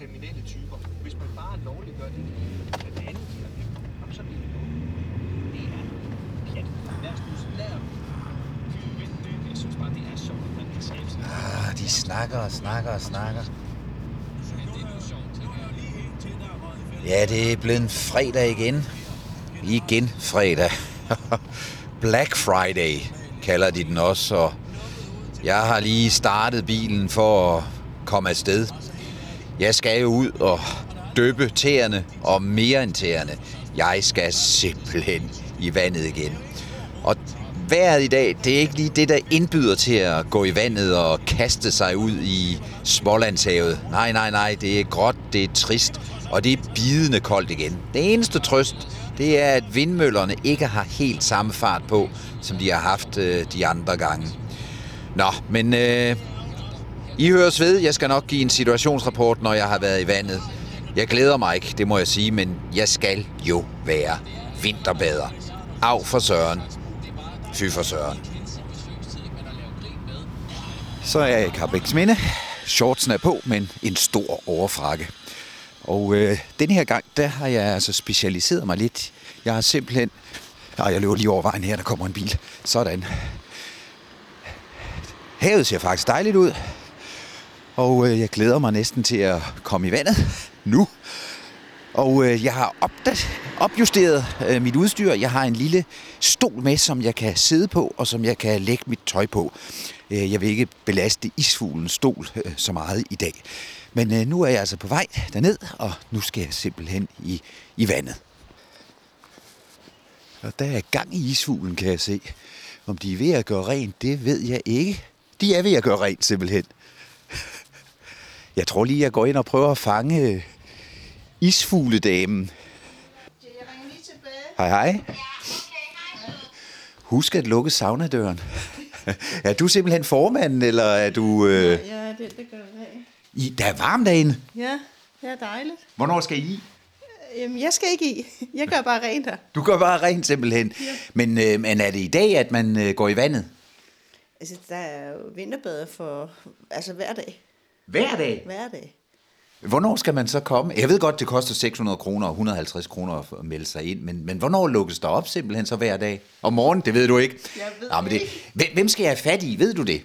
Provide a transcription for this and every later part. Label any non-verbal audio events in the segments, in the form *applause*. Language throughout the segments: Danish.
kriminelle typer. Hvis man bare lovligt gør det, det andet giver penge, jamen, så bliver det noget. Det er pjat. Lad os nu lad os- Men det, jeg synes bare, det er sjovt, at man kan skabe sådan Ah, de snakker og snakker og snakker. Ja, det er blevet en fredag igen. Igen fredag. *laughs* Black Friday kalder de den også, og jeg har lige startet bilen for at komme afsted. Jeg skal jo ud og døbe tæerne, og mere end tæerne. Jeg skal simpelthen i vandet igen. Og vejret i dag, det er ikke lige det, der indbyder til at gå i vandet og kaste sig ud i Smålandshavet. Nej, nej, nej, det er gråt, det er trist, og det er bidende koldt igen. Det eneste trøst, det er, at vindmøllerne ikke har helt samme fart på, som de har haft øh, de andre gange. Nå, men øh, i høres ved. Jeg skal nok give en situationsrapport, når jeg har været i vandet. Jeg glæder mig ikke, det må jeg sige, men jeg skal jo være vinterbader. Af for søren. Fy for søren. Så er jeg i Carbæks Minde. Shortsen er på, men en stor overfrakke. Og øh, den her gang, der har jeg altså specialiseret mig lidt. Jeg har simpelthen... Ej, jeg løber lige over vejen her, der kommer en bil. Sådan. Havet ser faktisk dejligt ud. Og øh, jeg glæder mig næsten til at komme i vandet nu. Og øh, jeg har opdat- opjusteret øh, mit udstyr. Jeg har en lille stol med, som jeg kan sidde på, og som jeg kan lægge mit tøj på. Øh, jeg vil ikke belaste isfuglens stol øh, så meget i dag. Men øh, nu er jeg altså på vej derned, og nu skal jeg simpelthen i, i vandet. Og der er gang i isfuglen, kan jeg se. Om de er ved at gøre rent, det ved jeg ikke. De er ved at gøre rent, simpelthen. Jeg tror lige, jeg går ind og prøver at fange øh, isfugledamen. Jeg ringer lige tilbage. Hej hej. Husk at lukke saunadøren. *laughs* er du simpelthen formanden, eller er du... Øh... Ja, det, det gør jeg. I, der er varmt derinde. Ja, det er dejligt. Hvornår skal I? Jamen, jeg skal ikke i. Jeg gør bare rent her. Du gør bare rent simpelthen. Ja. Men, øh, men er det i dag, at man øh, går i vandet? Altså, der er jo vinterbade for, altså hver dag. Hver dag? Hver dag. Hvornår skal man så komme? Jeg ved godt, det koster 600 kroner og 150 kroner at melde sig ind, men, men hvornår lukkes der op simpelthen så hver dag? Om morgenen, det ved du ikke. Jeg ved Nå, men det, ikke. hvem, skal jeg have fat i? Ved du det?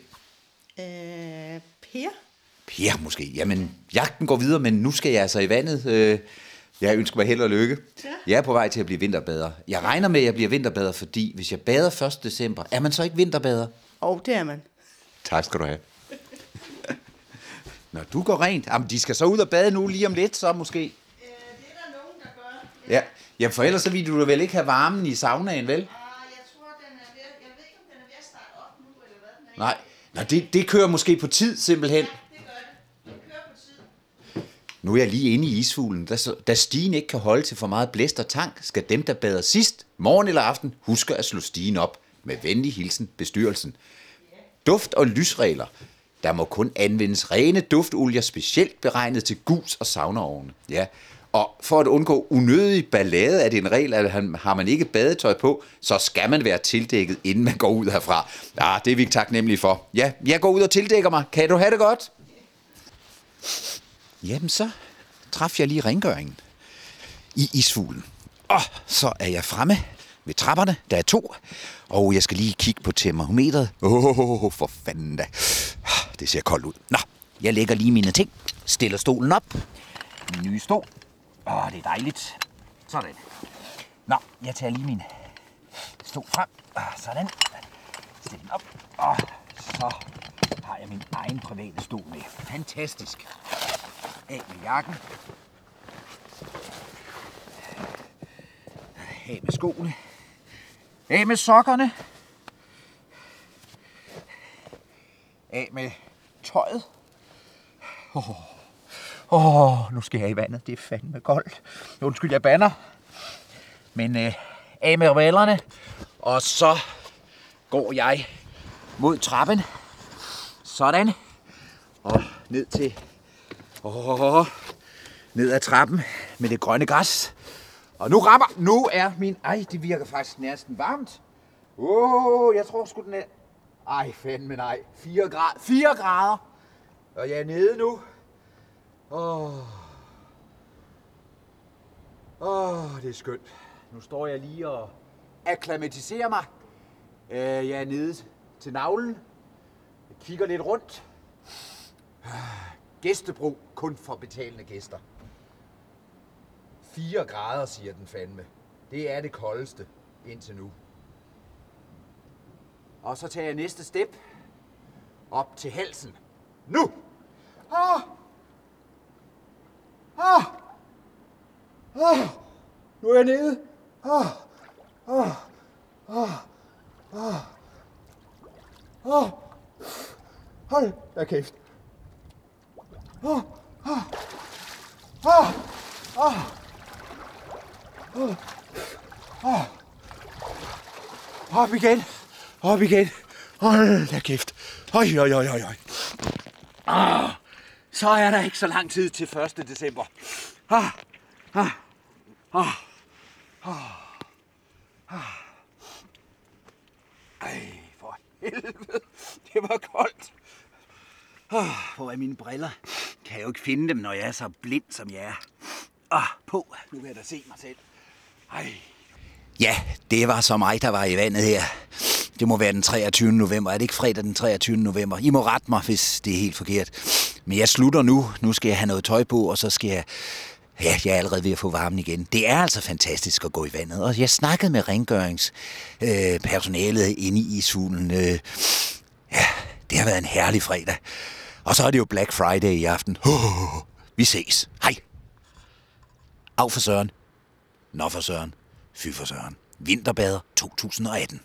Øh, per? Per måske. Jamen, jagten går videre, men nu skal jeg altså i vandet. Øh, Jeg ønsker mig held og lykke. Ja. Jeg er på vej til at blive vinterbader. Jeg regner med, at jeg bliver vinterbader, fordi hvis jeg bader 1. december, er man så ikke vinterbader? Og det er man. Tak skal du have. Når du går rent, jamen de skal så ud og bade nu lige om lidt, så måske. Øh, det er der nogen, der gør. Ja, ja for ellers så vil du vel ikke have varmen i saunaen, vel? Ah, jeg tror, den er ved, jeg ved ikke, om den er ved at starte op nu, eller hvad. Nej, Nå, det, det kører måske på tid simpelthen. Det gør det. Den kører på tid. Nu er jeg lige inde i isfuglen. Da, da stigen ikke kan holde til for meget blæst og tank, skal dem, der bader sidst, morgen eller aften, huske at slå stigen op. Med venlig hilsen, bestyrelsen. Duft- og lysregler. Der må kun anvendes rene duftolier, specielt beregnet til gus og saunaovne. Ja. Og for at undgå unødig ballade er det en regel, at han- har man ikke badetøj på, så skal man være tildækket, inden man går ud herfra. Ja, det er vi taknemmelige for. Ja, jeg går ud og tildækker mig. Kan du have det godt? Jamen, så traf jeg lige rengøringen i isfuglen. Og så er jeg fremme ved trapperne. Der er to. Og jeg skal lige kigge på termometeret. Åh, oh, for fanden da. Det ser koldt ud. Nå, jeg lægger lige mine ting. Stiller stolen op. Min nye stol. Åh, det er dejligt. Sådan. Nå, jeg tager lige min stol frem. Ah, Sådan. Stil den op. Og så har jeg min egen private stol med. Fantastisk. Af med jakken. Af med skoene. Af med sokkerne. Af med tøjet. Åh, oh, nu skal jeg i vandet. Det er fandme koldt. Undskyld, jeg banner. Men øh, af med rivallerne. Og så går jeg mod trappen. Sådan. Og ned til... Åh, ned ad trappen med det grønne græs. Og nu rammer... Nu er min... Ej, det virker faktisk næsten varmt. Åh, oh, jeg tror sgu den er... Ej, fandme nej. 4 grader. 4 grader. Og jeg er nede nu. Åh. Åh, oh, det er skønt. Nu står jeg lige og akklimatiserer mig. Øh, jeg er nede til navlen. Jeg kigger lidt rundt. Gæstebro kun for betalende gæster. 4 grader, siger den fandme. Det er det koldeste indtil nu. Og så tager jeg næste step op til halsen. Nu! Ah! Ah! Ah! Nu er jeg nede. Ah! Ah! Ah! Ah! Ah! Hold da kæft. Ah! Ah! Ah! Ah! Ah! Op igen. Op igen. Hold da kæft. Oj, oj, oj, oj, oj. Ah, så er der ikke så lang tid til 1. december. Ah, ah, ah, ah, ah. Ej, for helvede. Det var koldt. Ah, hvor er mine briller? Kan jeg jo ikke finde dem, når jeg er så blind, som jeg er. Ah, på. Nu kan jeg da se mig selv. Ej. Ja, det var så mig, der var i vandet her. Det må være den 23. november. Er det ikke fredag den 23. november? I må rette mig, hvis det er helt forkert. Men jeg slutter nu. Nu skal jeg have noget tøj på, og så skal jeg... Ja, jeg er allerede ved at få varmen igen. Det er altså fantastisk at gå i vandet. Og jeg snakkede med rengøringspersonalet øh, inde i ishulen. Øh, ja, det har været en herlig fredag. Og så er det jo Black Friday i aften. Oh, vi ses. Hej. Af for Søren. Nå for Søren. Fy for Søren. Vinterbader 2018.